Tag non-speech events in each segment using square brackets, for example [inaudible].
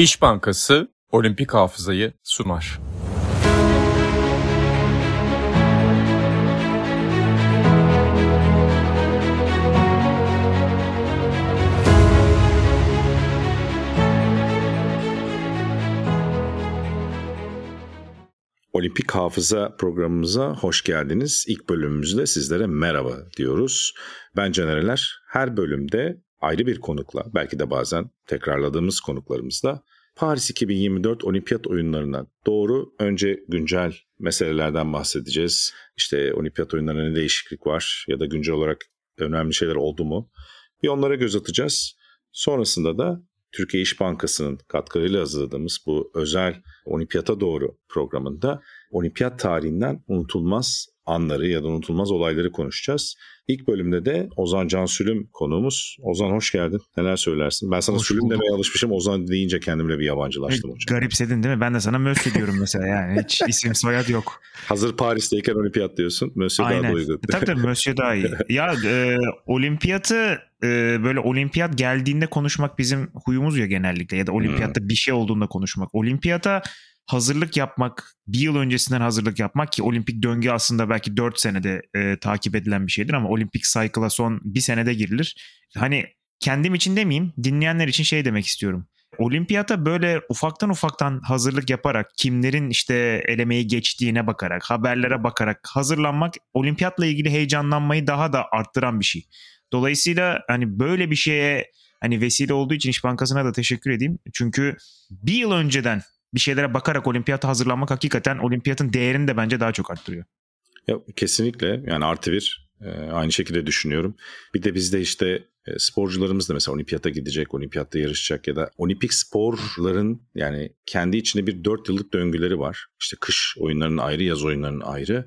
İş Bankası Olimpik Hafızayı sunar. Olimpik Hafıza programımıza hoş geldiniz. İlk bölümümüzde sizlere merhaba diyoruz. Ben Canereler. Her bölümde ayrı bir konukla, belki de bazen tekrarladığımız konuklarımızla Paris 2024 Olimpiyat oyunlarından doğru önce güncel meselelerden bahsedeceğiz. İşte olimpiyat oyunlarında ne değişiklik var ya da güncel olarak önemli şeyler oldu mu? Bir onlara göz atacağız. Sonrasında da Türkiye İş Bankası'nın katkılarıyla hazırladığımız bu özel olimpiyata doğru programında olimpiyat tarihinden unutulmaz anları ya da unutulmaz olayları konuşacağız. İlk bölümde de Ozan Can Sülüm konuğumuz. Ozan hoş geldin. Neler söylersin? Ben sana hoş Sülüm bulduk. demeye alışmışım. Ozan deyince kendimle bir yabancılaştım hocam. Garipsedin değil mi? Ben de sana Mösyö diyorum mesela yani. Hiç [laughs] isim soyad yok. Hazır Paris'teyken olimpiyat diyorsun. Mösyö daha da uygun. Tabii tabii Mösyö daha iyi. [laughs] ya e, olimpiyatı e, böyle olimpiyat geldiğinde konuşmak bizim huyumuz ya genellikle. Ya da olimpiyatta hmm. bir şey olduğunda konuşmak. Olimpiyata hazırlık yapmak, bir yıl öncesinden hazırlık yapmak ki olimpik döngü aslında belki 4 senede e, takip edilen bir şeydir ama olimpik cycle'a son bir senede girilir. Hani kendim için demeyeyim, dinleyenler için şey demek istiyorum. Olimpiyata böyle ufaktan ufaktan hazırlık yaparak, kimlerin işte elemeyi geçtiğine bakarak, haberlere bakarak hazırlanmak olimpiyatla ilgili heyecanlanmayı daha da arttıran bir şey. Dolayısıyla hani böyle bir şeye hani vesile olduğu için İş Bankası'na da teşekkür edeyim. Çünkü bir yıl önceden bir şeylere bakarak olimpiyata hazırlanmak hakikaten olimpiyatın değerini de bence daha çok arttırıyor. Ya, kesinlikle yani artı bir e, aynı şekilde düşünüyorum. Bir de bizde işte e, sporcularımız da mesela olimpiyata gidecek, olimpiyatta yarışacak ya da olimpik sporların yani kendi içinde bir 4 yıllık döngüleri var. İşte kış oyunlarının ayrı, yaz oyunlarının ayrı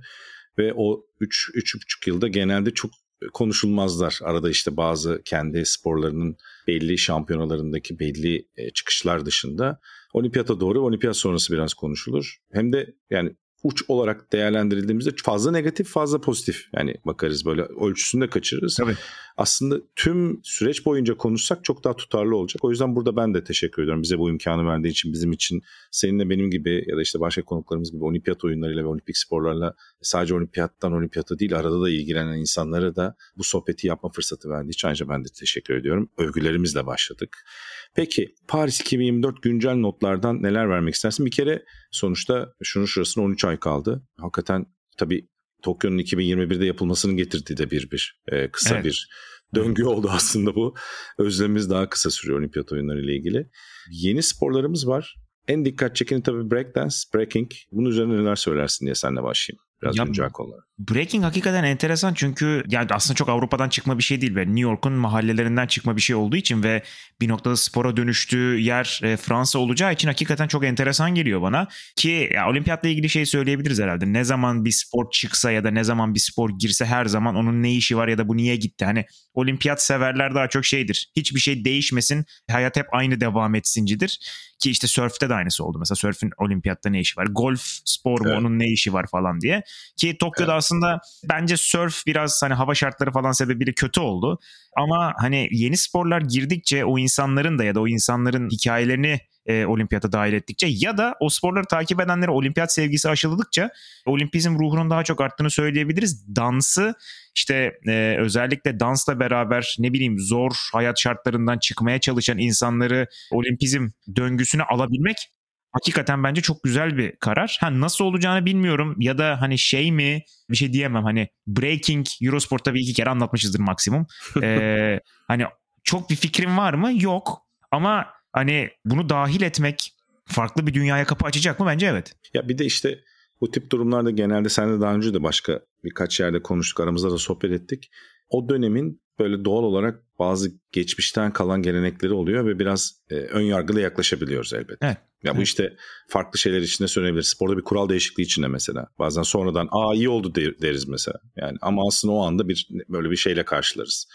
ve o 3 üç, 3,5 yılda genelde çok konuşulmazlar. Arada işte bazı kendi sporlarının belli şampiyonalarındaki belli e, çıkışlar dışında olimpiyata doğru olimpiyat sonrası biraz konuşulur. Hem de yani uç olarak değerlendirildiğimizde fazla negatif fazla pozitif yani bakarız böyle ölçüsünde kaçırırız. Tabii. Aslında tüm süreç boyunca konuşsak çok daha tutarlı olacak. O yüzden burada ben de teşekkür ediyorum bize bu imkanı verdiği için bizim için seninle benim gibi ya da işte başka konuklarımız gibi olimpiyat oyunlarıyla ve olimpik sporlarla sadece olimpiyattan olimpiyata değil arada da ilgilenen insanlara da bu sohbeti yapma fırsatı verdiği için ayrıca ben de teşekkür ediyorum. Övgülerimizle başladık. Peki Paris 2024 güncel notlardan neler vermek istersin? Bir kere sonuçta şunun şurasına 13 ay kaldı. Hakikaten tabii Tokyo'nun 2021'de yapılmasının getirdiği de bir bir e, kısa evet. bir döngü oldu aslında bu. Özlemimiz daha kısa sürüyor olimpiyat oyunları ile ilgili. Yeni sporlarımız var. En dikkat çekeni tabii breakdance, breaking. Bunun üzerine neler söylersin diye senle başlayayım. Biraz ya, güncel konular. Breaking hakikaten enteresan çünkü yani aslında çok Avrupa'dan çıkma bir şey değil ve New York'un mahallelerinden çıkma bir şey olduğu için ve bir noktada spora dönüştüğü yer e, Fransa olacağı için hakikaten çok enteresan geliyor bana. Ki ya, olimpiyatla ilgili şey söyleyebiliriz herhalde. Ne zaman bir spor çıksa ya da ne zaman bir spor girse her zaman onun ne işi var ya da bu niye gitti. Hani olimpiyat severler daha çok şeydir. Hiçbir şey değişmesin, hayat hep aynı devam etsincidir. Ki işte sörfte de aynısı oldu. Mesela sörfün olimpiyatta ne işi var? Golf spor mu evet. onun ne işi var falan diye. Ki Tokyo'da evet. aslında bence surf biraz hani hava şartları falan sebebiyle kötü oldu. Ama hani yeni sporlar girdikçe o insanların da ya da o insanların hikayelerini e, olimpiyata dahil ettikçe ya da o sporları takip edenlere olimpiyat sevgisi aşıladıkça olimpizm ruhunun daha çok arttığını söyleyebiliriz. Dansı işte e, özellikle dansla beraber ne bileyim zor hayat şartlarından çıkmaya çalışan insanları olimpizm döngüsüne alabilmek hakikaten bence çok güzel bir karar. Ha nasıl olacağını bilmiyorum ya da hani şey mi bir şey diyemem hani Breaking Eurosport'ta bir iki kere anlatmışızdır maksimum. [laughs] Ee, hani çok bir fikrim var mı? Yok. Ama hani bunu dahil etmek farklı bir dünyaya kapı açacak mı? Bence evet. Ya bir de işte bu tip durumlarda genelde sen de daha önce de başka birkaç yerde konuştuk aramızda da sohbet ettik. O dönemin böyle doğal olarak bazı geçmişten kalan gelenekleri oluyor ve biraz e, ön yargılı yaklaşabiliyoruz elbette. Evet. Ya bu evet. işte farklı şeyler içinde söylenebilir. Sporda bir kural değişikliği içinde mesela. Bazen sonradan aa iyi oldu deriz mesela. Yani ama aslında o anda bir böyle bir şeyle karşılarız.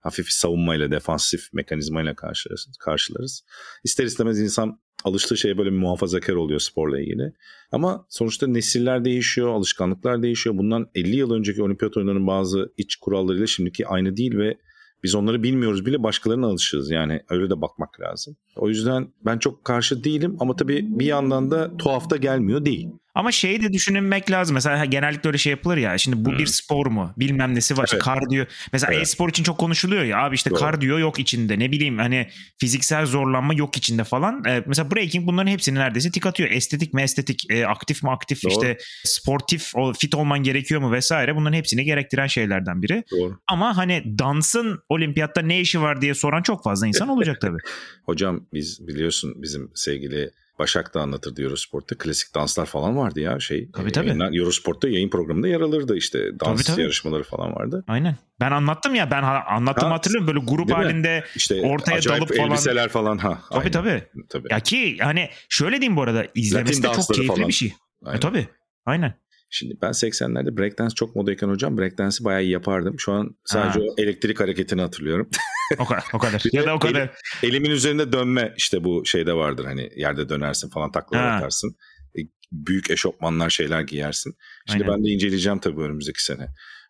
Hafif savunmayla, defansif mekanizmayla karşılarız. karşılarız. İster istemez insan alıştığı şeye böyle bir muhafazakar oluyor sporla ilgili. Ama sonuçta nesiller değişiyor, alışkanlıklar değişiyor. Bundan 50 yıl önceki olimpiyat oyunlarının bazı iç kurallarıyla şimdiki aynı değil ve Biz onları bilmiyoruz bile başkalarına alışığız. Yani öyle de bakmak lazım. O yüzden ben çok karşı değilim ama tabii bir yandan da tuhaf da gelmiyor değil. Ama şeyi de düşünmek lazım. Mesela genellikle öyle şey yapılır ya. Şimdi bu hmm. bir spor mu? Bilmem nesi var. Evet. Kardiyo. Mesela evet. e-spor için çok konuşuluyor ya. Abi işte Doğru. kardiyo yok içinde. Ne bileyim hani fiziksel zorlanma yok içinde falan. Ee, mesela breaking bunların hepsini neredeyse tik atıyor. Estetik mi estetik, e, aktif mi aktif, Doğru. işte sportif, fit olman gerekiyor mu vesaire. Bunların hepsini gerektiren şeylerden biri. Doğru. Ama hani dansın olimpiyatta ne işi var diye soran çok fazla insan olacak tabii. [laughs] Hocam biz biliyorsun bizim sevgili Başak da anlatırdı Eurosport'ta. Klasik danslar falan vardı ya şey. Tabii tabii. Yayınlar, Eurosport'ta yayın programında yer alırdı işte. Dans tabii, tabii. yarışmaları falan vardı. Aynen. Ben anlattım ya ben anlattım hatırlıyorum böyle grup halinde işte ortaya dalıp falan. elbiseler falan. Ha, tabii aynen. tabii. tabii. Ya ki hani şöyle diyeyim bu arada izlemesi de çok keyifli falan. bir şey. Aynen. E, tabii. Aynen. Şimdi ben 80'lerde breakdance çok modayken hocam breakdance'i bayağı iyi yapardım. Şu an sadece ha. o elektrik hareketini hatırlıyorum. o kadar. O kadar. [laughs] ya da o kadar. El, elimin üzerinde dönme işte bu şeyde vardır hani yerde dönersin falan taklalar atarsın. E, büyük eşofmanlar şeyler giyersin. Şimdi Aynen. ben de inceleyeceğim tabii önümüzdeki sene.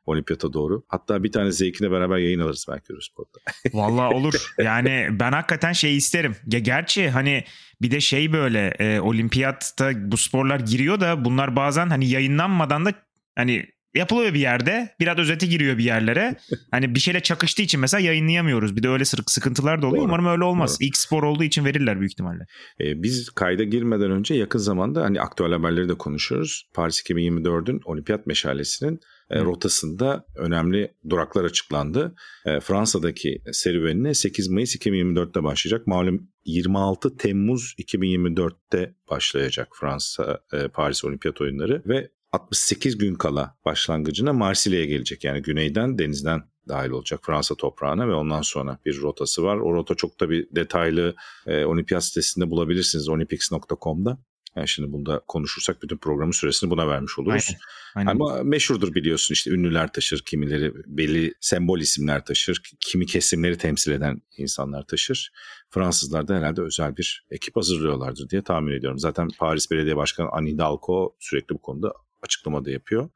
Olimpiyata doğru. Hatta bir tane zevkine beraber yayın alırız belki Eurosport'ta. [laughs] Vallahi olur. Yani ben hakikaten şey isterim. Ya gerçi hani bir de şey böyle e, olimpiyatta bu sporlar giriyor da bunlar bazen hani yayınlanmadan da hani yapılıyor bir yerde. Biraz özeti giriyor bir yerlere. Hani bir şeyle çakıştığı için mesela yayınlayamıyoruz. Bir de öyle sıkıntılar da oluyor. Doğru. Umarım öyle olmaz. Doğru. İlk spor olduğu için verirler büyük ihtimalle. Ee, biz kayda girmeden önce yakın zamanda hani aktüel haberleri de konuşuyoruz. Paris 2024'ün olimpiyat meşalesinin e, rotasında önemli duraklar açıklandı. E, Fransa'daki serüvenine 8 Mayıs 2024'te başlayacak. Malum 26 Temmuz 2024'te başlayacak Fransa e, Paris Olimpiyat Oyunları ve 68 gün kala başlangıcına Marsilya'ya gelecek. Yani güneyden denizden dahil olacak Fransa toprağına ve ondan sonra bir rotası var. O rota çok da bir detaylı e, olimpiyat sitesinde bulabilirsiniz olympics.com'da. Yani şimdi bunda konuşursak bütün programın süresini buna vermiş oluruz. Aynen, aynen. Ama meşhurdur biliyorsun işte ünlüler taşır, kimileri belli sembol isimler taşır, kimi kesimleri temsil eden insanlar taşır. Fransızlar da herhalde özel bir ekip hazırlıyorlardır diye tahmin ediyorum. Zaten Paris Belediye Başkanı Anne Hidalgo sürekli bu konuda açıklama da yapıyor.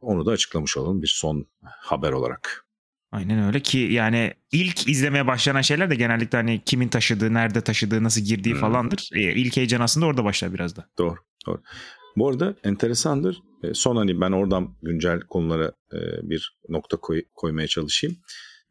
Onu da açıklamış olalım bir son haber olarak. Aynen öyle ki yani ilk izlemeye başlanan şeyler de genellikle hani kimin taşıdığı, nerede taşıdığı, nasıl girdiği hmm. falandır. E, ilk heyecan aslında orada başlar biraz da. Doğru, doğru. Bu arada enteresandır. E, son hani ben oradan güncel konulara e, bir nokta koy, koymaya çalışayım.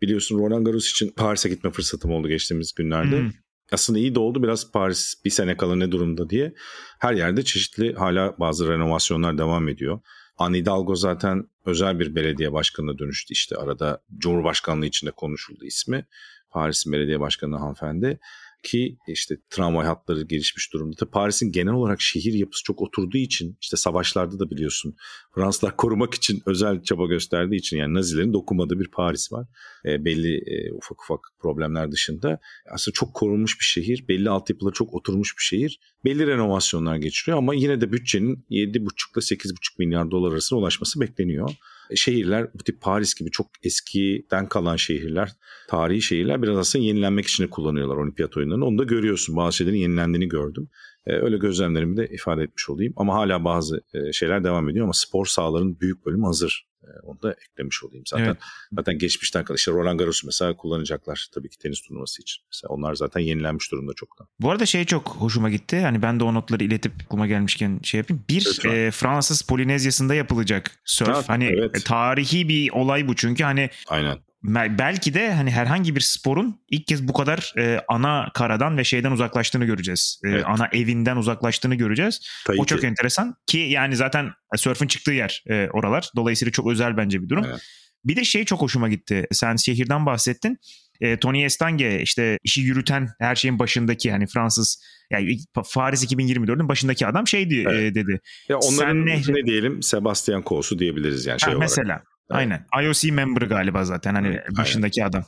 Biliyorsun Roland Garros için Paris'e gitme fırsatım oldu geçtiğimiz günlerde. Hmm. Aslında iyi de oldu biraz Paris bir sene kala ne durumda diye. Her yerde çeşitli hala bazı renovasyonlar devam ediyor. Anne Hidalgo zaten özel bir belediye başkanına dönüştü işte arada Cumhurbaşkanlığı içinde konuşuldu ismi. Paris'in belediye başkanı hanımefendi ki işte tramvay hatları gelişmiş durumda. Tabii Paris'in genel olarak şehir yapısı çok oturduğu için işte savaşlarda da biliyorsun Fransızlar korumak için özel çaba gösterdiği için yani Nazilerin dokunmadığı bir Paris var. E, belli e, ufak ufak problemler dışında aslında çok korunmuş bir şehir. Belli altyapıları çok oturmuş bir şehir. Belli renovasyonlar geçiriyor ama yine de bütçenin 7,5 ile 8,5 milyar dolar arasında ulaşması bekleniyor şehirler bu tip Paris gibi çok eskiden kalan şehirler, tarihi şehirler biraz aslında yenilenmek için kullanıyorlar olimpiyat oyunlarını. Onu da görüyorsun. Bazı şeylerin yenilendiğini gördüm. Ee, öyle gözlemlerimi de ifade etmiş olayım. Ama hala bazı e, şeyler devam ediyor ama spor sahalarının büyük bölümü hazır. Ee, onu da eklemiş olayım. Zaten evet. zaten geçmişten kalan işte Roland Garros mesela kullanacaklar tabii ki tenis turnuvası için. Mesela onlar zaten yenilenmiş durumda çoktan. Bu arada şey çok hoşuma gitti. Hani ben de o notları iletip aklıma gelmişken şey yapayım. Bir e, Fransız Polinezyası'nda yapılacak surf. Ha, hani evet. tarihi bir olay bu çünkü hani Aynen belki de hani herhangi bir sporun ilk kez bu kadar e, ana karadan ve şeyden uzaklaştığını göreceğiz. E, evet. Ana evinden uzaklaştığını göreceğiz. Tabii o çok ki. enteresan ki yani zaten surf'ın çıktığı yer e, oralar. Dolayısıyla çok özel bence bir durum. Evet. Bir de şey çok hoşuma gitti. Sen şehirden bahsettin. E, Tony Estange işte işi yürüten her şeyin başındaki hani Fransız yani Paris 2024'ün başındaki adam şey diye, evet. e, dedi. Ya onların Sen ne, ne diyelim Sebastian Coe'su diyebiliriz yani şey ha, olarak. Mesela Aynen. IOC member galiba zaten hani başındaki Aynen. adam.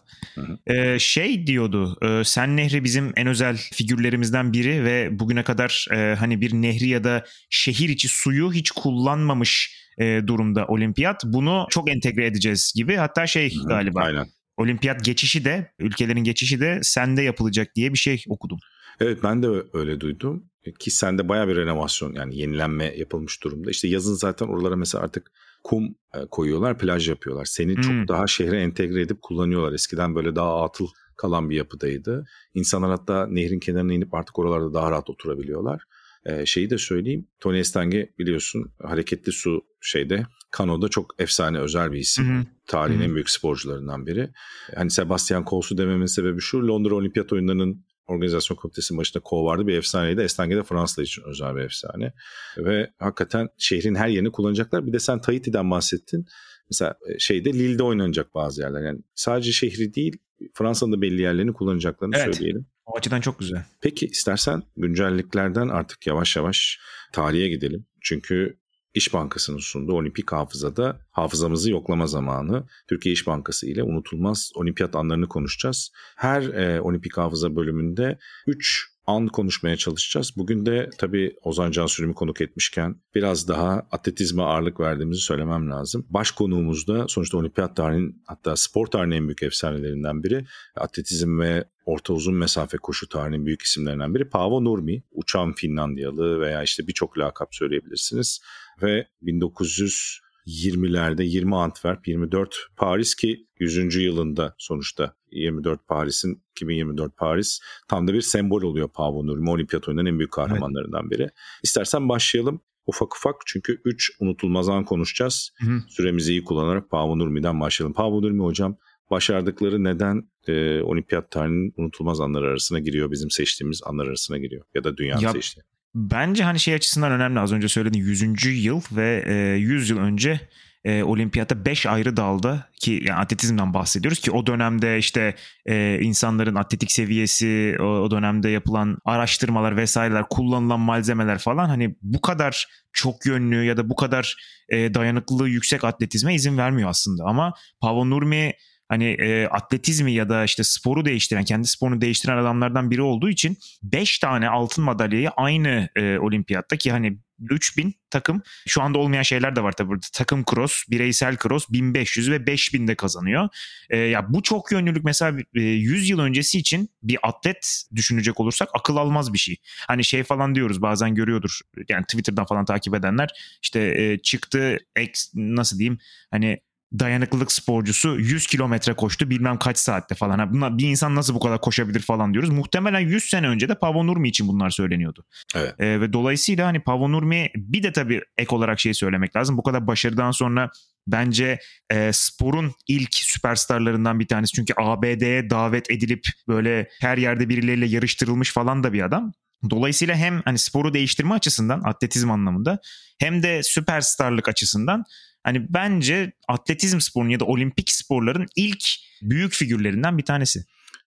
Ee, şey diyordu. E, Sen Nehri bizim en özel figürlerimizden biri ve bugüne kadar e, hani bir nehri ya da şehir içi suyu hiç kullanmamış e, durumda olimpiyat. Bunu çok entegre edeceğiz gibi. Hatta şey Hı-hı. galiba. Aynen. Olimpiyat geçişi de ülkelerin geçişi de sende yapılacak diye bir şey okudum. Evet ben de öyle duydum ki sende baya bir renovasyon yani yenilenme yapılmış durumda. İşte yazın zaten oralara mesela artık kum e, koyuyorlar, plaj yapıyorlar. Seni hmm. çok daha şehre entegre edip kullanıyorlar. Eskiden böyle daha atıl kalan bir yapıdaydı. İnsanlar hatta nehrin kenarına inip artık oralarda daha rahat oturabiliyorlar. Ee, şeyi de söyleyeyim. Tony Estange biliyorsun hareketli su şeyde kanoda çok efsane özel bir isim. Hı hı. Tarihin hı hı. en büyük sporcularından biri. Hani Sebastian Cole'su dememin sebebi şu. Londra Olimpiyat Oyunları'nın organizasyon komitesinin başında Cole vardı. Bir efsaneydi. Estange de Fransız için özel bir efsane. Ve hakikaten şehrin her yerini kullanacaklar. Bir de sen Tahiti'den bahsettin. Mesela e, şeyde Lille'de oynanacak bazı yerler. Yani sadece şehri değil Fransa'nın da belli yerlerini kullanacaklarını evet. söyleyelim. O açıdan çok güzel. Peki istersen güncelliklerden artık yavaş yavaş tarihe gidelim. Çünkü İş Bankası'nın sunduğu olimpik hafızada hafızamızı yoklama zamanı. Türkiye İş Bankası ile unutulmaz olimpiyat anlarını konuşacağız. Her e, olimpik hafıza bölümünde 3 an konuşmaya çalışacağız. Bugün de tabii Ozan Cansürüm'ü konuk etmişken biraz daha atletizme ağırlık verdiğimizi söylemem lazım. Baş konuğumuz da sonuçta olimpiyat tarihinin hatta spor tarihinin en büyük efsanelerinden biri. Atletizm ve orta uzun mesafe koşu tarihinin büyük isimlerinden biri Paavo Nurmi. Uçan Finlandiyalı veya işte birçok lakap söyleyebilirsiniz. Ve 1900 20'lerde 20 Antwerp, 24 Paris ki 100. yılında sonuçta 24 Paris'in 2024 Paris tam da bir sembol oluyor Nurmi olimpiyat oyunların en büyük kahramanlarından biri. İstersen başlayalım ufak ufak çünkü 3 unutulmaz an konuşacağız. Hı hı. Süremizi iyi kullanarak Paavo Nurmi'den başlayalım. Paavo Nurmi hocam başardıkları neden e, olimpiyat tarihinin unutulmaz anlar arasına giriyor bizim seçtiğimiz anlar arasına giriyor ya da dünyanın ya, seçtiği. Bence hani şey açısından önemli az önce söylediğin 100. yıl ve e, 100 yıl önce e, olimpiyatta 5 ayrı dalda ki yani atletizmden bahsediyoruz ki o dönemde işte e, insanların atletik seviyesi o, dönemde yapılan araştırmalar vesaireler kullanılan malzemeler falan hani bu kadar çok yönlü ya da bu kadar e, dayanıklılığı yüksek atletizme izin vermiyor aslında ama Paavo Nurmi hani e, atletizmi ya da işte sporu değiştiren, kendi sporunu değiştiren adamlardan biri olduğu için 5 tane altın madalyayı aynı e, olimpiyatta ki hani 3000 takım şu anda olmayan şeyler de var tabii burada. Takım cross, bireysel cross 1500 ve 5000 de kazanıyor. E, ya bu çok yönlülük mesela e, 100 yıl öncesi için bir atlet düşünecek olursak akıl almaz bir şey. Hani şey falan diyoruz bazen görüyordur. Yani Twitter'dan falan takip edenler işte e, çıktı X nasıl diyeyim hani dayanıklılık sporcusu 100 kilometre koştu bilmem kaç saatte falan. Ha, bunlar, bir insan nasıl bu kadar koşabilir falan diyoruz. Muhtemelen 100 sene önce de Pavo Nurmi için bunlar söyleniyordu. Evet. Ee, ve dolayısıyla hani Pavo Nurmi bir de tabii ek olarak şey söylemek lazım. Bu kadar başarıdan sonra bence e, sporun ilk süperstarlarından bir tanesi. Çünkü ABD'ye davet edilip böyle her yerde birileriyle yarıştırılmış falan da bir adam. Dolayısıyla hem hani sporu değiştirme açısından atletizm anlamında hem de süperstarlık açısından Hani bence atletizm sporunun ya da olimpik sporların ilk büyük figürlerinden bir tanesi.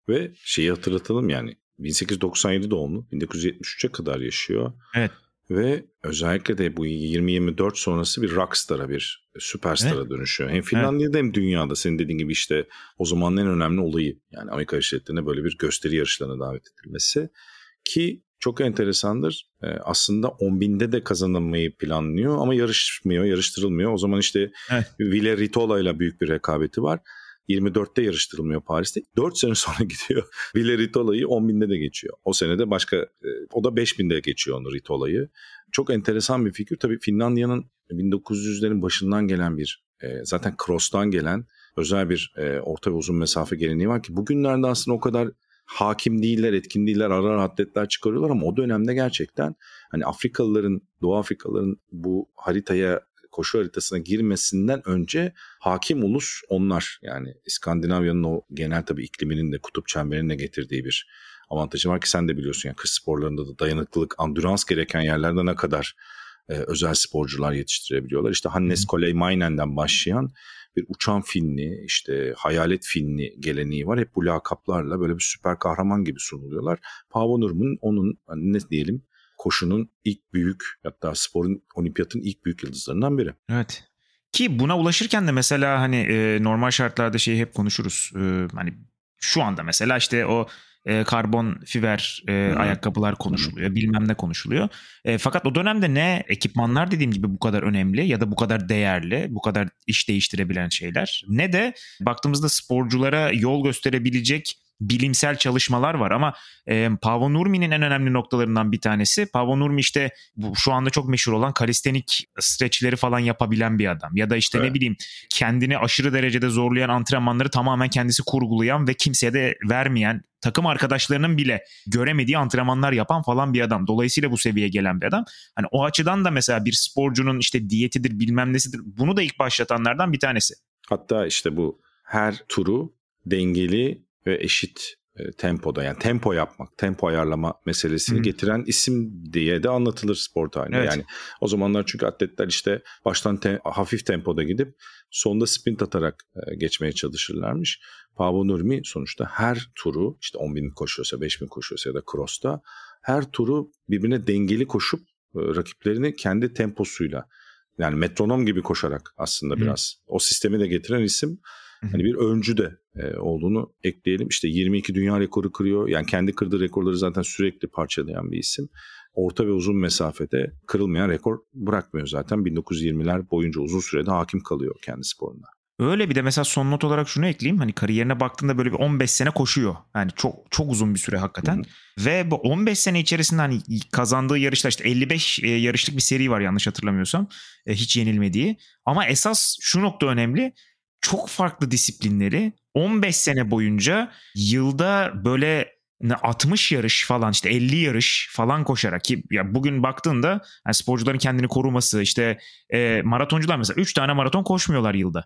Ve şeyi hatırlatalım yani 1897 doğumlu 1973'e kadar yaşıyor. Evet. Ve özellikle de bu 20-24 sonrası bir rockstar'a bir süperstara evet. dönüşüyor. Hem Finlandiya'da evet. hem dünyada senin dediğin gibi işte o zamanın en önemli olayı yani Amerika Devletleri'ne böyle bir gösteri yarışlarına davet edilmesi. Ki çok enteresandır. E, aslında 10 binde de kazanılmayı planlıyor ama yarışmıyor, yarıştırılmıyor. O zaman işte evet. Ville Ritola ile büyük bir rekabeti var. 24'te yarıştırılmıyor Paris'te. 4 sene sonra [laughs] gidiyor. Ville Ritola'yı 10 binde de geçiyor. O sene de başka, e, o da 5 binde geçiyor onu Ritola'yı. Çok enteresan bir figür. Tabii Finlandiya'nın 1900'lerin başından gelen bir, e, zaten cross'tan gelen özel bir e, orta ve uzun mesafe geleneği var ki bugünlerde aslında o kadar hakim değiller, etkin değiller, ara ara atletler çıkarıyorlar ama o dönemde gerçekten hani Afrikalıların, Doğu Afrikalıların bu haritaya koşu haritasına girmesinden önce hakim ulus onlar. Yani İskandinavya'nın o genel tabii ikliminin de kutup çemberine getirdiği bir avantajı var ki sen de biliyorsun yani kış sporlarında da dayanıklılık, andurans gereken yerlerde ne kadar e, özel sporcular yetiştirebiliyorlar. İşte Hannes Koleymainen'den başlayan bir uçan filmi, işte hayalet filmi geleneği var. Hep bu lakaplarla böyle bir süper kahraman gibi sunuluyorlar. Paavo Nurmi'nin onun hani ne diyelim koşunun ilk büyük hatta sporun olimpiyatın ilk büyük yıldızlarından biri. Evet. Ki buna ulaşırken de mesela hani e, normal şartlarda şeyi hep konuşuruz. E, hani şu anda mesela işte o e, karbon fiber e, ayakkabılar konuşuluyor. Bilmem ne konuşuluyor. E, fakat o dönemde ne ekipmanlar dediğim gibi bu kadar önemli ya da bu kadar değerli, bu kadar iş değiştirebilen şeyler ne de baktığımızda sporculara yol gösterebilecek bilimsel çalışmalar var ama e, Paavo Nurmi'nin en önemli noktalarından bir tanesi Paavo Nurmi işte bu, şu anda çok meşhur olan kalistenik stretchleri falan yapabilen bir adam ya da işte evet. ne bileyim kendini aşırı derecede zorlayan antrenmanları tamamen kendisi kurgulayan ve kimseye de vermeyen takım arkadaşlarının bile göremediği antrenmanlar yapan falan bir adam. Dolayısıyla bu seviyeye gelen bir adam. Hani o açıdan da mesela bir sporcunun işte diyetidir bilmem nesidir bunu da ilk başlatanlardan bir tanesi. Hatta işte bu her turu dengeli ve eşit e, tempoda yani tempo yapmak, tempo ayarlama meselesini Hı. getiren isim diye de anlatılır spor tarihinde. Evet. Yani o zamanlar çünkü atletler işte baştan te- hafif tempoda gidip sonda sprint atarak e, geçmeye çalışırlarmış. Paavo Nurmi sonuçta her turu işte 10 bin koşuyorsa 5 bin koşuyorsa ya da cross'ta her turu birbirine dengeli koşup e, rakiplerini kendi temposuyla yani metronom gibi koşarak aslında Hı. biraz o sistemi de getiren isim hani bir öncü de e, olduğunu ekleyelim. İşte 22 dünya rekoru kırıyor. Yani kendi kırdığı rekorları zaten sürekli parçalayan bir isim. Orta ve uzun mesafede kırılmayan rekor bırakmıyor zaten. 1920'ler boyunca uzun sürede hakim kalıyor kendi sporunda. Öyle bir de mesela son not olarak şunu ekleyeyim. Hani kariyerine baktığında böyle bir 15 sene koşuyor. Yani çok çok uzun bir süre hakikaten. Hı-hı. Ve bu 15 sene içerisinde hani kazandığı yarışlar işte 55 e, yarışlık bir seri var yanlış hatırlamıyorsam. E, hiç yenilmediği. Ama esas şu nokta önemli çok farklı disiplinleri 15 sene boyunca yılda böyle 60 yarış falan işte 50 yarış falan koşarak ki ya bugün baktığında yani sporcuların kendini koruması işte e, maratoncular mesela 3 tane maraton koşmuyorlar yılda.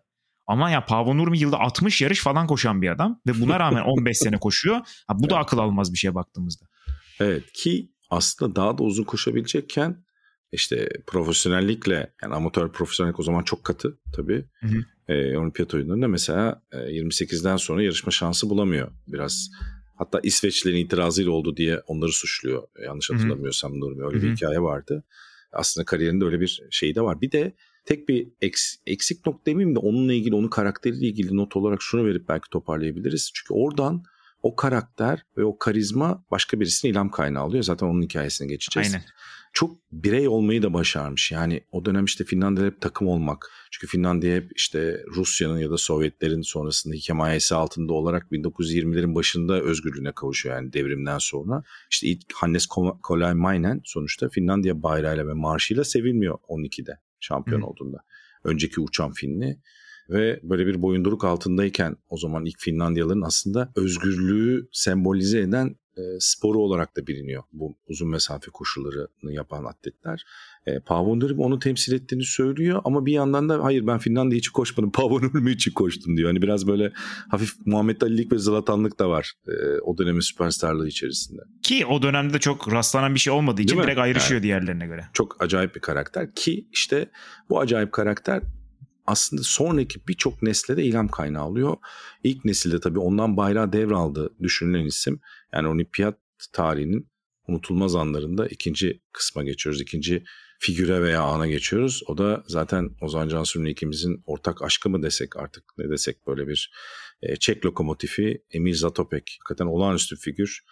Ama ya Paavo Nurmi yılda 60 yarış falan koşan bir adam ve buna rağmen 15 sene [laughs] koşuyor. Ha, bu da akıl almaz bir şeye baktığımızda. Evet ki aslında daha da uzun koşabilecekken işte profesyonellikle yani amatör profesyonellik o zaman çok katı tabii. Hı hı. E, olimpiyat oyunlarında mesela e, 28'den sonra yarışma şansı bulamıyor biraz. Hatta İsveçlilerin itirazıyla oldu diye onları suçluyor. Yanlış hatırlamıyorsam Nurmi öyle Hı-hı. bir hikaye vardı. Aslında kariyerinde öyle bir şey de var. Bir de tek bir eks, eksik nokta demeyeyim de onunla ilgili, onun karakteriyle ilgili not olarak şunu verip belki toparlayabiliriz. Çünkü oradan o karakter ve o karizma başka birisine ilham kaynağı alıyor. Zaten onun hikayesine geçeceğiz. Aynen çok birey olmayı da başarmış. Yani o dönem işte Finlandiya hep takım olmak. Çünkü Finlandiya hep işte Rusya'nın ya da Sovyetlerin sonrasında himayesi altında olarak 1920'lerin başında özgürlüğüne kavuşuyor yani devrimden sonra. İşte ilk Hannes Kolaimainen sonuçta Finlandiya bayrağıyla ve marşıyla sevilmiyor 12'de şampiyon Hı. olduğunda. Önceki uçan Finli ve böyle bir boyunduruk altındayken o zaman ilk Finlandiyalıların aslında özgürlüğü sembolize eden e, sporu olarak da biliniyor bu uzun mesafe koşularını yapan atletler. E, Pavon onu temsil ettiğini söylüyor ama bir yandan da hayır ben Finlandiya için koşmadım [laughs] Pavon için koştum diyor. Hani biraz böyle hafif Muhammed Ali'lik ve Zlatanlık da var e, o dönemin süperstarlığı içerisinde. Ki o dönemde de çok rastlanan bir şey olmadığı için direkt ayrışıyor yani, diğerlerine göre. Çok acayip bir karakter ki işte bu acayip karakter aslında sonraki birçok nesle de ilham kaynağı oluyor. İlk nesilde tabii ondan bayrağı devraldı düşünülen isim. Yani olimpiyat tarihinin unutulmaz anlarında ikinci kısma geçiyoruz. İkinci figüre veya ana geçiyoruz. O da zaten Ozan Cansu'nun ikimizin ortak aşkı mı desek artık ne desek böyle bir e, Çek lokomotifi Emil Zatopek. Hakikaten olağanüstü figür.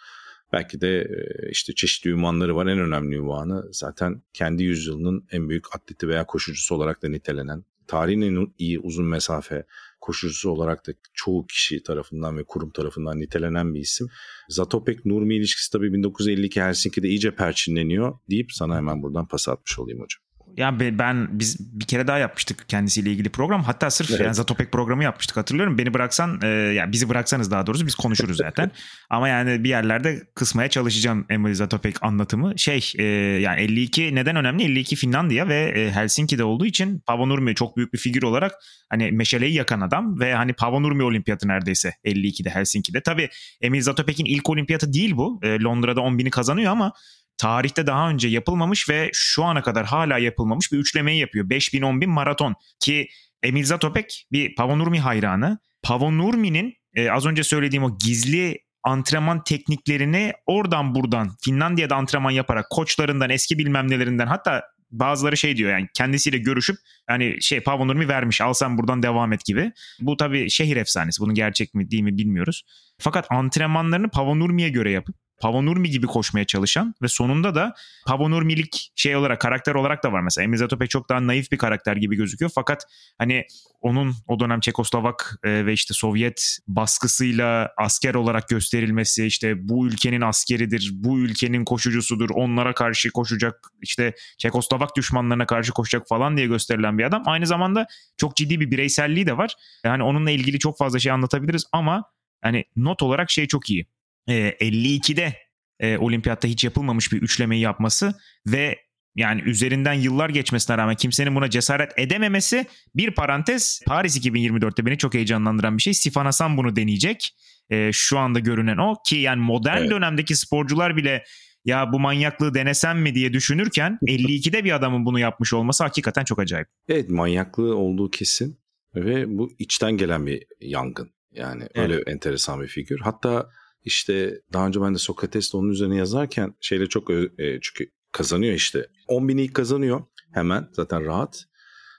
Belki de e, işte çeşitli ünvanları var. En önemli ünvanı zaten kendi yüzyılının en büyük atleti veya koşucusu olarak da nitelenen tarihin en iyi uzun mesafe koşucusu olarak da çoğu kişi tarafından ve kurum tarafından nitelenen bir isim. Zatopek Nurmi ilişkisi tabii 1952 Helsinki'de iyice perçinleniyor deyip sana hemen buradan pas atmış olayım hocam. Ya ben biz bir kere daha yapmıştık kendisiyle ilgili program. Hatta sırf evet. yani Zatopek programı yapmıştık hatırlıyorum. Beni bıraksan e, yani bizi bıraksanız daha doğrusu biz konuşuruz zaten. [laughs] Ama yani bir yerlerde kısmaya çalışacağım Emily Zatopek anlatımı. Şey e, yani 52 neden önemli? 52 Finlandiya ve e, Helsinki'de olduğu için Paavo Nurmi çok büyük bir figür olarak hani meşaleyi yakan adam ve hani Paavo Nurmi olimpiyatı neredeyse 52'de Helsinki'de. Tabii Emil Zatopek'in ilk olimpiyatı değil bu. E, Londra'da 10 bini kazanıyor ama tarihte daha önce yapılmamış ve şu ana kadar hala yapılmamış bir üçlemeyi yapıyor. 5000 10000 maraton ki Emil Zatopek bir Pavonurmi hayranı. Pavonurmi'nin e, az önce söylediğim o gizli antrenman tekniklerini oradan buradan Finlandiya'da antrenman yaparak koçlarından eski bilmem nelerinden hatta bazıları şey diyor yani kendisiyle görüşüp yani şey Pavonurmi vermiş al sen buradan devam et gibi. Bu tabii şehir efsanesi bunun gerçek mi değil mi bilmiyoruz. Fakat antrenmanlarını Pavonurmi'ye göre yapıp Pavanurmi gibi koşmaya çalışan ve sonunda da Pavanurmilik şey olarak karakter olarak da var mesela. Emil Zatopek çok daha naif bir karakter gibi gözüküyor fakat hani onun o dönem Çekoslovak e, ve işte Sovyet baskısıyla asker olarak gösterilmesi işte bu ülkenin askeridir, bu ülkenin koşucusudur, onlara karşı koşacak işte Çekoslovak düşmanlarına karşı koşacak falan diye gösterilen bir adam. Aynı zamanda çok ciddi bir bireyselliği de var. Yani onunla ilgili çok fazla şey anlatabiliriz ama hani not olarak şey çok iyi. E, 52'de e, olimpiyatta hiç yapılmamış bir üçlemeyi yapması ve yani üzerinden yıllar geçmesine rağmen kimsenin buna cesaret edememesi bir parantez Paris 2024'te beni çok heyecanlandıran bir şey. Sifan Hasan bunu deneyecek. E, şu anda görünen o ki yani modern evet. dönemdeki sporcular bile ya bu manyaklığı denesem mi diye düşünürken [laughs] 52'de bir adamın bunu yapmış olması hakikaten çok acayip. Evet manyaklığı olduğu kesin ve bu içten gelen bir yangın. Yani öyle evet. enteresan bir figür. Hatta işte daha önce ben de Sokrates'te onun üzerine yazarken şeyle çok e, çünkü kazanıyor işte. 10 bini ilk kazanıyor hemen zaten rahat.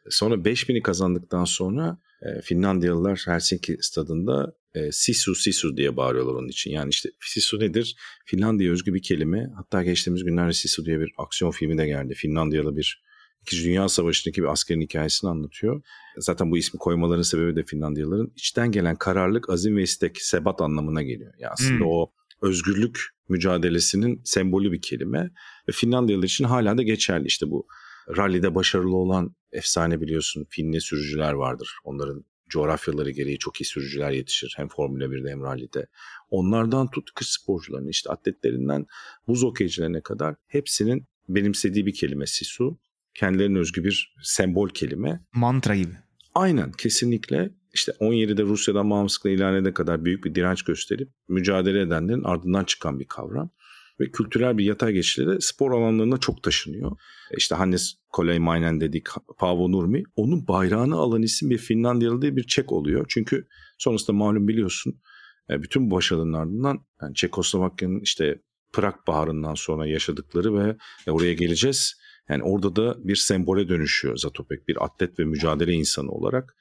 Sonra 5 bini kazandıktan sonra e, Finlandiyalılar Helsinki stadında e, Sisu Sisu diye bağırıyorlar onun için. Yani işte Sisu nedir? Finlandiya özgü bir kelime. Hatta geçtiğimiz günlerde Sisu diye bir aksiyon filmi de geldi. Finlandiyalı bir İkinci Dünya Savaşı'ndaki bir askerin hikayesini anlatıyor. Zaten bu ismi koymaların sebebi de Finlandiyalıların içten gelen kararlılık, azim ve istek, sebat anlamına geliyor. Yani aslında hmm. o özgürlük mücadelesinin sembolü bir kelime. Ve Finlandiyalılar için hala da geçerli işte bu. Rally'de başarılı olan efsane biliyorsun Finli sürücüler vardır. Onların coğrafyaları gereği çok iyi sürücüler yetişir. Hem Formula 1'de hem rally'de. Onlardan tut kış sporcularının işte atletlerinden buz okeycilerine kadar hepsinin benimsediği bir kelime Sisu kendilerine özgü bir sembol kelime. Mantra gibi. Aynen kesinlikle işte 17'de Rusya'dan bağımsızlıkla ilan edene kadar büyük bir direnç gösterip mücadele edenlerin ardından çıkan bir kavram. Ve kültürel bir yatay geçişle de spor alanlarına çok taşınıyor. E işte Hannes Koleymainen dedik, Paavo Nurmi. Onun bayrağını alan isim bir Finlandiyalı diye bir Çek oluyor. Çünkü sonrasında malum biliyorsun e, bütün bu başarıların ardından yani Çekoslovakya'nın işte Prag Baharı'ndan sonra yaşadıkları ve e, oraya geleceğiz yani orada da bir sembole dönüşüyor Zatopek bir atlet ve mücadele insanı olarak.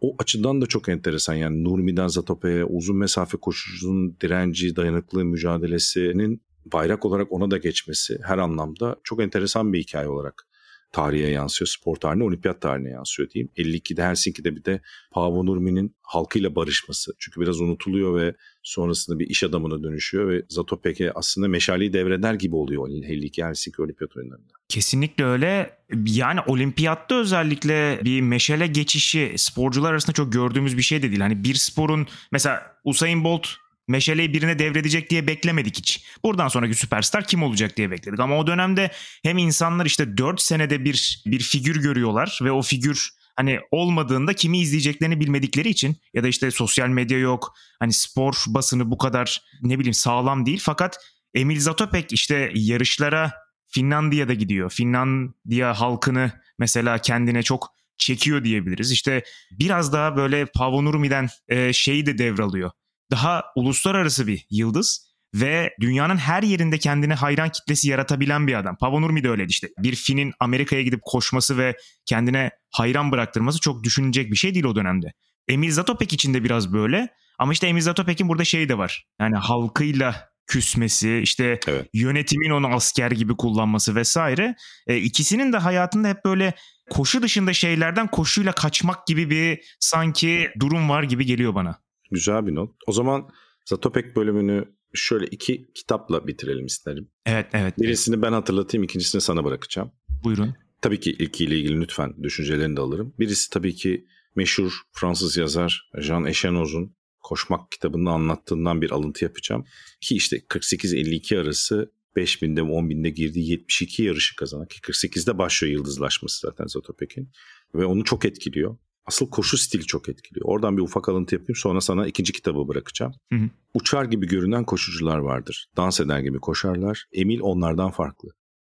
O açıdan da çok enteresan yani Nurmi'den Zatopek'e uzun mesafe koşucunun direnci, dayanıklı mücadelesinin bayrak olarak ona da geçmesi her anlamda çok enteresan bir hikaye olarak tarihe yansıyor. Spor tarihine, olimpiyat tarihine yansıyor diyeyim. 52'de Helsinki'de bir de Paavo Nurmi'nin halkıyla barışması. Çünkü biraz unutuluyor ve sonrasında bir iş adamına dönüşüyor ve Zatopek'e aslında meşaleyi devreder gibi oluyor 52 Helsinki olimpiyat oyunlarında. Kesinlikle öyle. Yani olimpiyatta özellikle bir meşale geçişi sporcular arasında çok gördüğümüz bir şey de değil. Hani bir sporun mesela Usain Bolt meşaleyi birine devredecek diye beklemedik hiç. Buradan sonraki süperstar kim olacak diye bekledik. Ama o dönemde hem insanlar işte 4 senede bir bir figür görüyorlar ve o figür hani olmadığında kimi izleyeceklerini bilmedikleri için ya da işte sosyal medya yok. Hani spor basını bu kadar ne bileyim sağlam değil. Fakat Emil Zatopek işte yarışlara Finlandiya'da gidiyor. Finlandiya halkını mesela kendine çok çekiyor diyebiliriz. İşte biraz daha böyle Pavonurumi'den e, şeyi de devralıyor daha uluslararası bir yıldız ve dünyanın her yerinde kendine hayran kitlesi yaratabilen bir adam. Pavonurmi de öyleydi işte. Bir Fin'in Amerika'ya gidip koşması ve kendine hayran bıraktırması çok düşünecek bir şey değil o dönemde. Emil Zatopek için de biraz böyle. Ama işte Emil Zatopek'in burada şeyi de var. Yani halkıyla küsmesi, işte evet. yönetimin onu asker gibi kullanması vesaire. E, ikisinin de hayatında hep böyle koşu dışında şeylerden koşuyla kaçmak gibi bir sanki durum var gibi geliyor bana. Güzel bir not. O zaman Zatopek bölümünü şöyle iki kitapla bitirelim isterim. Evet, evet. Birisini ben hatırlatayım, ikincisini sana bırakacağım. Buyurun. Tabii ki ilkiyle ilgili lütfen düşüncelerini de alırım. Birisi tabii ki meşhur Fransız yazar Jean Echenoz'un Koşmak kitabında anlattığından bir alıntı yapacağım. Ki işte 48-52 arası 5000'de 10.000'de girdiği 72 yarışı kazanan ki 48'de başlıyor yıldızlaşması zaten Zatopek'in ve onu çok etkiliyor. Asıl koşu stili çok etkiliyor. Oradan bir ufak alıntı yapayım sonra sana ikinci kitabı bırakacağım. Hı hı. Uçar gibi görünen koşucular vardır. Dans eder gibi koşarlar. Emil onlardan farklı.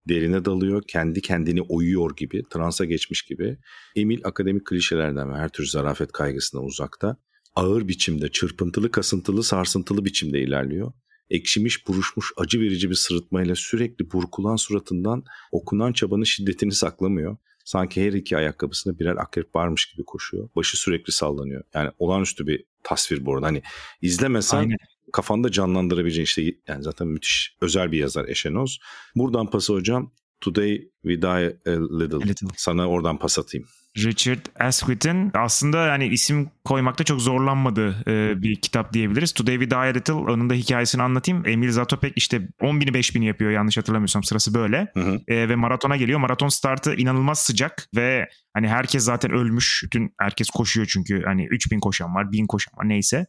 Derine dalıyor, kendi kendini oyuyor gibi, transa geçmiş gibi. Emil akademik klişelerden ve her tür zarafet kaygısından uzakta. Ağır biçimde, çırpıntılı, kasıntılı, sarsıntılı biçimde ilerliyor. Ekşimiş, buruşmuş, acı verici bir sırıtmayla sürekli burkulan suratından okunan çabanın şiddetini saklamıyor. Sanki her iki ayakkabısında birer akrep varmış gibi koşuyor. Başı sürekli sallanıyor. Yani olağanüstü bir tasvir bu arada. Hani izlemesen Aynen. kafanda canlandırabileceğin işte yani zaten müthiş özel bir yazar Eşenoz. Buradan pası hocam Today We Die a Little. A little. Sana oradan pas atayım. Richard Asquith'in aslında yani isim koymakta çok zorlanmadığı e, bir kitap diyebiliriz. Today We Die a Little onun da hikayesini anlatayım. Emil Zatopek işte 10 bini 5 bini yapıyor yanlış hatırlamıyorsam sırası böyle. Hı hı. E, ve maratona geliyor. Maraton startı inanılmaz sıcak ve hani herkes zaten ölmüş. Bütün herkes koşuyor çünkü hani 3000 koşan var 1000 koşan var neyse.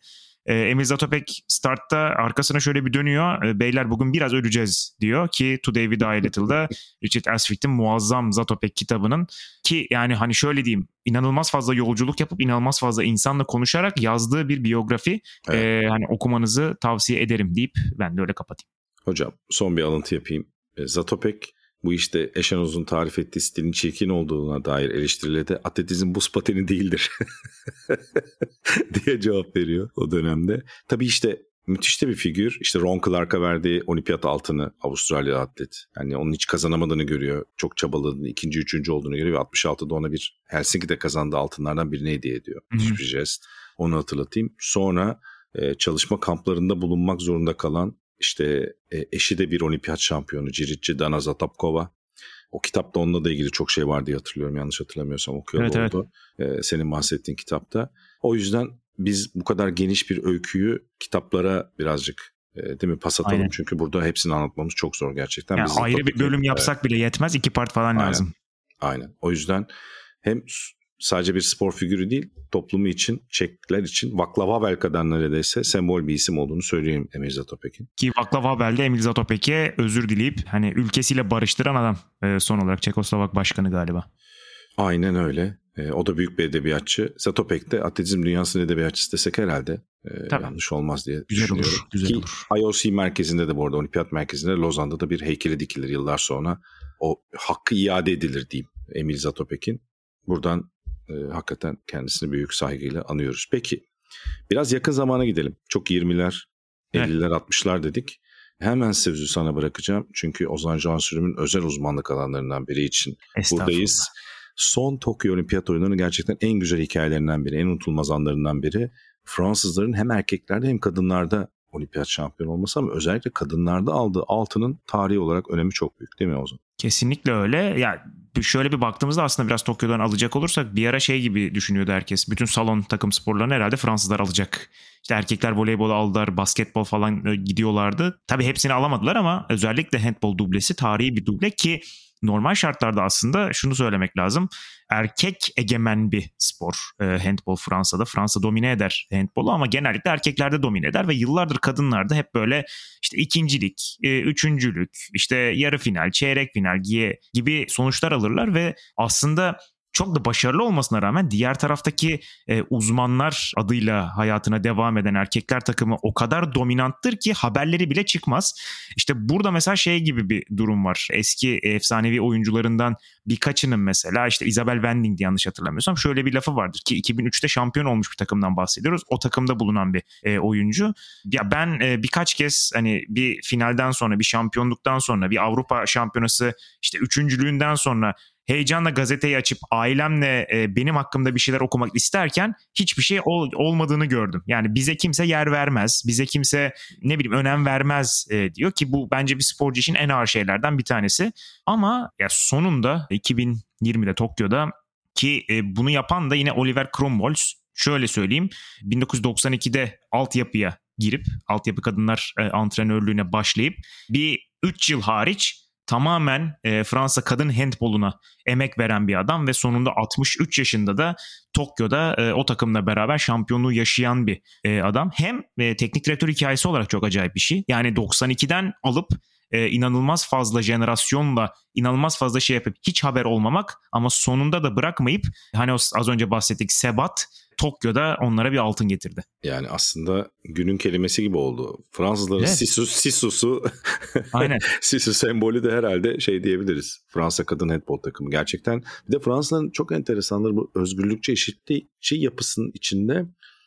E, Emil Zatopek startta arkasına şöyle bir dönüyor. E, Beyler bugün biraz öleceğiz diyor ki Today We Die Little'da Richard Asficht'in muazzam Zatopek kitabının ki yani hani şöyle diyeyim inanılmaz fazla yolculuk yapıp inanılmaz fazla insanla konuşarak yazdığı bir biyografi. Evet. E, hani okumanızı tavsiye ederim deyip ben de öyle kapatayım. Hocam son bir alıntı yapayım. Zatopek bu işte Eşenoz'un tarif ettiği stilin çirkin olduğuna dair eleştirilerde atletizm buz pateni değildir [laughs] diye cevap veriyor o dönemde. Tabii işte müthiş de bir figür. İşte Ron Clark'a verdiği olimpiyat altını Avustralya atlet. Yani onun hiç kazanamadığını görüyor. Çok çabaladığını, ikinci, üçüncü olduğunu görüyor ve 66'da ona bir Helsinki'de kazandığı altınlardan birini hediye ediyor. Müthiş bir jest. Onu hatırlatayım. Sonra e, çalışma kamplarında bulunmak zorunda kalan işte e, eşi de bir olimpiyat şampiyonu Ciritçi Dana Zatapkova. O kitapta onunla da ilgili çok şey var diye hatırlıyorum. Yanlış hatırlamıyorsam okuyalı evet, oldu. Evet. E, senin bahsettiğin kitapta. O yüzden biz bu kadar geniş bir öyküyü kitaplara birazcık e, değil mi pas atalım. Aynen. Çünkü burada hepsini anlatmamız çok zor gerçekten. Yani ayrı bir bölüm yapsak evet. bile yetmez. iki part falan Aynen. lazım. Aynen. O yüzden hem sadece bir spor figürü değil toplumu için, Çekler için Vaklav Havel kadar neredeyse sembol bir isim olduğunu söyleyeyim Emil Zatopek'in. Ki Vaklav Havel de Emil Zatopek'e özür dileyip hani ülkesiyle barıştıran adam e, son olarak Çekoslovak başkanı galiba. Aynen öyle. E, o da büyük bir edebiyatçı. Zatopek de atletizm dünyasının edebiyatçısı desek herhalde e, yanlış olmaz diye güzel düşünüyorum. Olur, güzel Ki olur. IOC merkezinde de bu arada olimpiyat merkezinde Lozan'da da bir heykeli dikilir yıllar sonra. O hakkı iade edilir diyeyim Emil Zatopek'in. Buradan e, hakikaten kendisini büyük saygıyla anıyoruz. Peki biraz yakın zamana gidelim. Çok 20'ler, 50'ler, evet. 60'lar dedik. Hemen sözü sana bırakacağım. Çünkü Ozan Can Sürüm'ün özel uzmanlık alanlarından biri için buradayız. Son Tokyo Olimpiyat Oyunları'nın gerçekten en güzel hikayelerinden biri, en unutulmaz anlarından biri. Fransızların hem erkeklerde hem kadınlarda olimpiyat şampiyonu olması ama özellikle kadınlarda aldığı altının tarihi olarak önemi çok büyük değil mi Ozan? Kesinlikle öyle. Ya şöyle bir baktığımızda aslında biraz Tokyo'dan alacak olursak bir ara şey gibi düşünüyordu herkes. Bütün salon takım sporlarını herhalde Fransızlar alacak. İşte erkekler voleybol aldılar, basketbol falan e, gidiyorlardı. Tabii hepsini alamadılar ama özellikle handbol dublesi tarihi bir duble ki normal şartlarda aslında şunu söylemek lazım. Erkek egemen bir spor e, handball Fransa'da. Fransa domine eder handbolu ama genellikle erkeklerde domine eder ve yıllardır kadınlarda hep böyle işte ikincilik, e, üçüncülük, işte yarı final, çeyrek final gibi sonuçlar alırlar ve aslında çok da başarılı olmasına rağmen diğer taraftaki e, uzmanlar adıyla hayatına devam eden erkekler takımı o kadar dominanttır ki haberleri bile çıkmaz. İşte burada mesela şey gibi bir durum var. Eski efsanevi oyuncularından birkaçının mesela işte Isabel Wending yanlış hatırlamıyorsam şöyle bir lafı vardır ki 2003'te şampiyon olmuş bir takımdan bahsediyoruz. O takımda bulunan bir e, oyuncu. Ya ben e, birkaç kez hani bir finalden sonra bir şampiyonluktan sonra bir Avrupa şampiyonası işte üçüncülüğünden sonra heyecanla gazeteyi açıp ailemle e, benim hakkımda bir şeyler okumak isterken hiçbir şey ol, olmadığını gördüm. Yani bize kimse yer vermez, bize kimse ne bileyim önem vermez e, diyor ki bu bence bir sporcu için en ağır şeylerden bir tanesi. Ama ya sonunda 2020'de Tokyo'da ki e, bunu yapan da yine Oliver Cromwell. Şöyle söyleyeyim 1992'de altyapıya girip altyapı kadınlar e, antrenörlüğüne başlayıp bir 3 yıl hariç tamamen e, Fransa kadın handboluna emek veren bir adam ve sonunda 63 yaşında da Tokyo'da e, o takımla beraber şampiyonluğu yaşayan bir e, adam. Hem e, teknik direktör hikayesi olarak çok acayip bir şey. Yani 92'den alıp e, inanılmaz fazla jenerasyonla inanılmaz fazla şey yapıp hiç haber olmamak ama sonunda da bırakmayıp hani az önce bahsettik sebat Tokyo'da onlara bir altın getirdi. Yani aslında günün kelimesi gibi oldu. Fransızların evet. Sisu, Sisu'su [laughs] Aynen. Sisu sembolü de herhalde şey diyebiliriz. Fransa kadın handball takımı gerçekten. Bir de Fransa'nın çok enteresanları bu özgürlükçe eşitlikçi şey yapısının içinde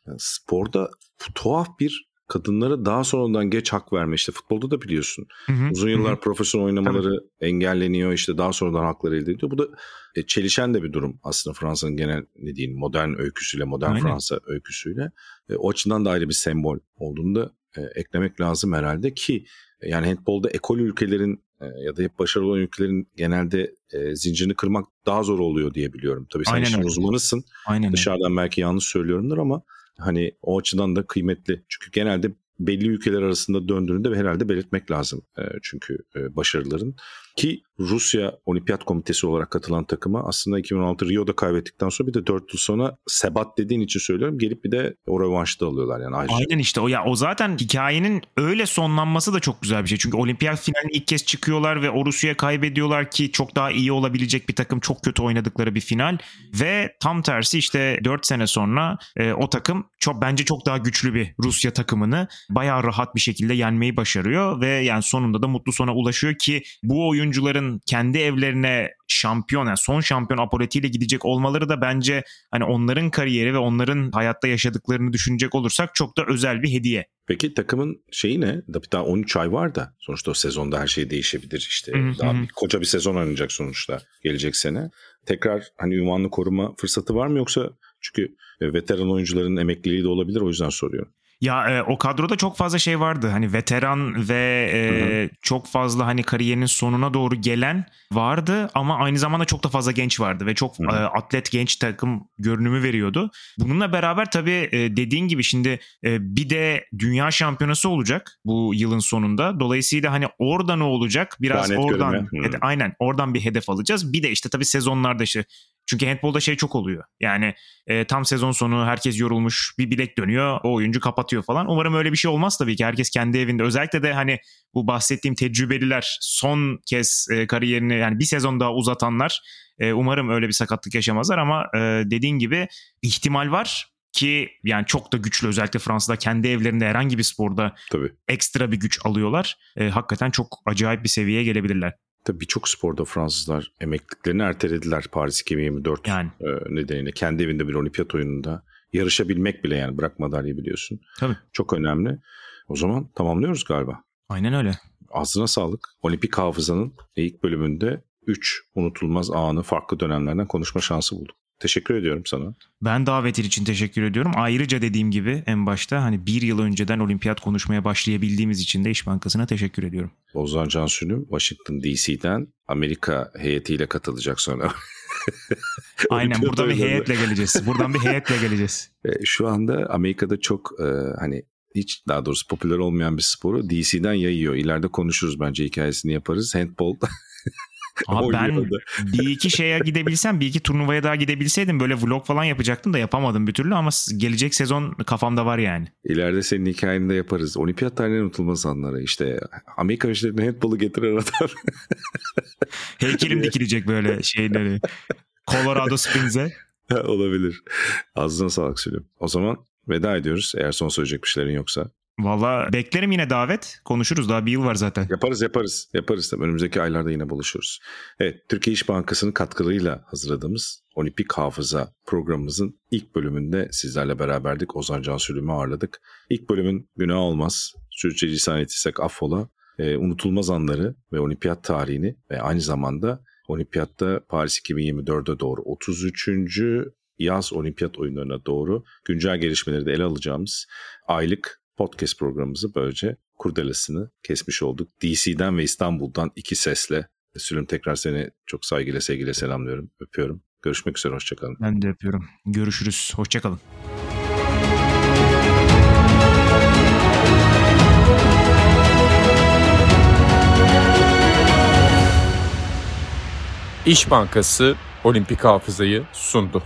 yani sporda tuhaf bir kadınlara daha sonradan geç hak verme işte futbolda da biliyorsun. Hı hı, Uzun yıllar hı. profesyonel oynamaları Tabii. engelleniyor işte daha sonradan hakları elde ediyor. Bu da e, çelişen de bir durum aslında Fransa'nın genel ne diyeyim modern öyküsüyle modern Aynen. Fransa öyküsüyle. E, o açıdan da ayrı bir sembol olduğunu da e, eklemek lazım herhalde ki yani handbolda ekol ülkelerin e, ya da hep başarılı olan ülkelerin genelde e, zincirini kırmak daha zor oluyor diye biliyorum. Tabii sen Aynen işin öyle. uzmanısın. Aynen öyle. Dışarıdan belki yanlış söylüyorumdur ama hani o açıdan da kıymetli. Çünkü genelde belli ülkeler arasında döndüğünde herhalde belirtmek lazım. Çünkü başarıların. Ki Rusya Olimpiyat Komitesi olarak katılan takıma aslında 2016 Rio'da kaybettikten sonra bir de 4 yıl sonra sebat dediğin için söylüyorum. Gelip bir de o rövanşı da alıyorlar yani ayrıca. Aynen işte o ya o zaten hikayenin öyle sonlanması da çok güzel bir şey. Çünkü olimpiyat finaline ilk kez çıkıyorlar ve o Rusya'ya kaybediyorlar ki çok daha iyi olabilecek bir takım çok kötü oynadıkları bir final ve tam tersi işte 4 sene sonra e, o takım çok bence çok daha güçlü bir Rusya takımını bayağı rahat bir şekilde yenmeyi başarıyor ve yani sonunda da mutlu sona ulaşıyor ki bu oyuncuların kendi evlerine şampiyon yani son şampiyon apoletiyle gidecek olmaları da bence hani onların kariyeri ve onların hayatta yaşadıklarını düşünecek olursak çok da özel bir hediye. Peki takımın şeyi ne? Daha 13 ay var da sonuçta o sezonda her şey değişebilir işte. Daha bir, koca bir sezon oynayacak sonuçta gelecek sene. Tekrar hani ünvanını koruma fırsatı var mı yoksa çünkü e, veteran oyuncuların emekliliği de olabilir o yüzden soruyorum. Ya e, o kadroda çok fazla şey vardı. Hani veteran ve e, çok fazla hani kariyerinin sonuna doğru gelen vardı ama aynı zamanda çok da fazla genç vardı ve çok Hı hı. e, atlet genç takım görünümü veriyordu. Bununla beraber tabii e, dediğin gibi şimdi e, bir de dünya şampiyonası olacak bu yılın sonunda. Dolayısıyla hani orada ne olacak? Biraz Daha net oradan hede- aynen oradan bir hedef alacağız. Bir de işte tabii sezonlarda işte çünkü handbolda şey çok oluyor. Yani e, tam sezon sonu herkes yorulmuş bir bilek dönüyor o oyuncu kapatıyor falan. Umarım öyle bir şey olmaz tabii ki herkes kendi evinde. Özellikle de hani bu bahsettiğim tecrübeliler son kez e, kariyerini yani bir sezon daha uzatanlar e, umarım öyle bir sakatlık yaşamazlar ama e, dediğin gibi ihtimal var ki yani çok da güçlü özellikle Fransa'da kendi evlerinde herhangi bir sporda Tabii. ekstra bir güç alıyorlar. E, hakikaten çok acayip bir seviyeye gelebilirler. Tabii birçok sporda Fransızlar emekliliklerini ertelediler Paris 2024 Yani. e, nedeniyle. Kendi evinde bir olimpiyat oyununda yarışabilmek bile yani bırak madalyayı biliyorsun. Tabii. Çok önemli. O zaman tamamlıyoruz galiba. Aynen öyle. Ağzına sağlık. Olimpik hafızanın ilk bölümünde 3 unutulmaz anı farklı dönemlerden konuşma şansı bulduk. Teşekkür ediyorum sana. Ben davetin için teşekkür ediyorum. Ayrıca dediğim gibi en başta hani bir yıl önceden olimpiyat konuşmaya başlayabildiğimiz için de İş Bankası'na teşekkür ediyorum. Ozan Cansu'nun Washington DC'den Amerika heyetiyle katılacak sonra. [laughs] [laughs] Aynen buradan bir heyetle geleceğiz. Buradan bir heyetle geleceğiz. [laughs] E, Şu anda Amerika'da çok e, hani hiç daha doğrusu popüler olmayan bir sporu DC'den yayıyor. İleride konuşuruz bence hikayesini yaparız. Handball [laughs] Abi ben bir iki şeye gidebilsem, bir iki turnuvaya daha gidebilseydim böyle vlog falan yapacaktım da yapamadım bir türlü ama gelecek sezon kafamda var yani. İleride senin hikayeni de yaparız. Olimpiyat tarihinin unutulmaz anları. İşte Amerika işlerine handball'u getiren adam. [laughs] Heykelim dikilecek böyle şeyleri. Colorado Springs'e. [laughs] Olabilir. Ağzına sağlık Sülüm. O zaman veda ediyoruz. Eğer son söyleyecek bir şeylerin yoksa. Valla beklerim yine davet. Konuşuruz daha bir yıl var zaten. Yaparız yaparız. Yaparız. Tabii. Önümüzdeki aylarda yine buluşuruz. Evet. Türkiye İş Bankası'nın katkılarıyla hazırladığımız Olimpik Hafıza programımızın ilk bölümünde sizlerle beraberdik. Ozan Can Sülüm'ü ağırladık. İlk bölümün günah olmaz. Sürçü lisan ettiysek affola. Ee, unutulmaz anları ve olimpiyat tarihini ve aynı zamanda olimpiyatta Paris 2024'e doğru 33. yaz olimpiyat oyunlarına doğru güncel gelişmeleri de ele alacağımız aylık podcast programımızı böylece kurdelesini kesmiş olduk. DC'den ve İstanbul'dan iki sesle. Sülüm tekrar seni çok saygıyla sevgiyle selamlıyorum. Öpüyorum. Görüşmek üzere. Hoşçakalın. Ben de yapıyorum. Görüşürüz. Hoşçakalın. İş Bankası Olimpik Hafızayı sundu.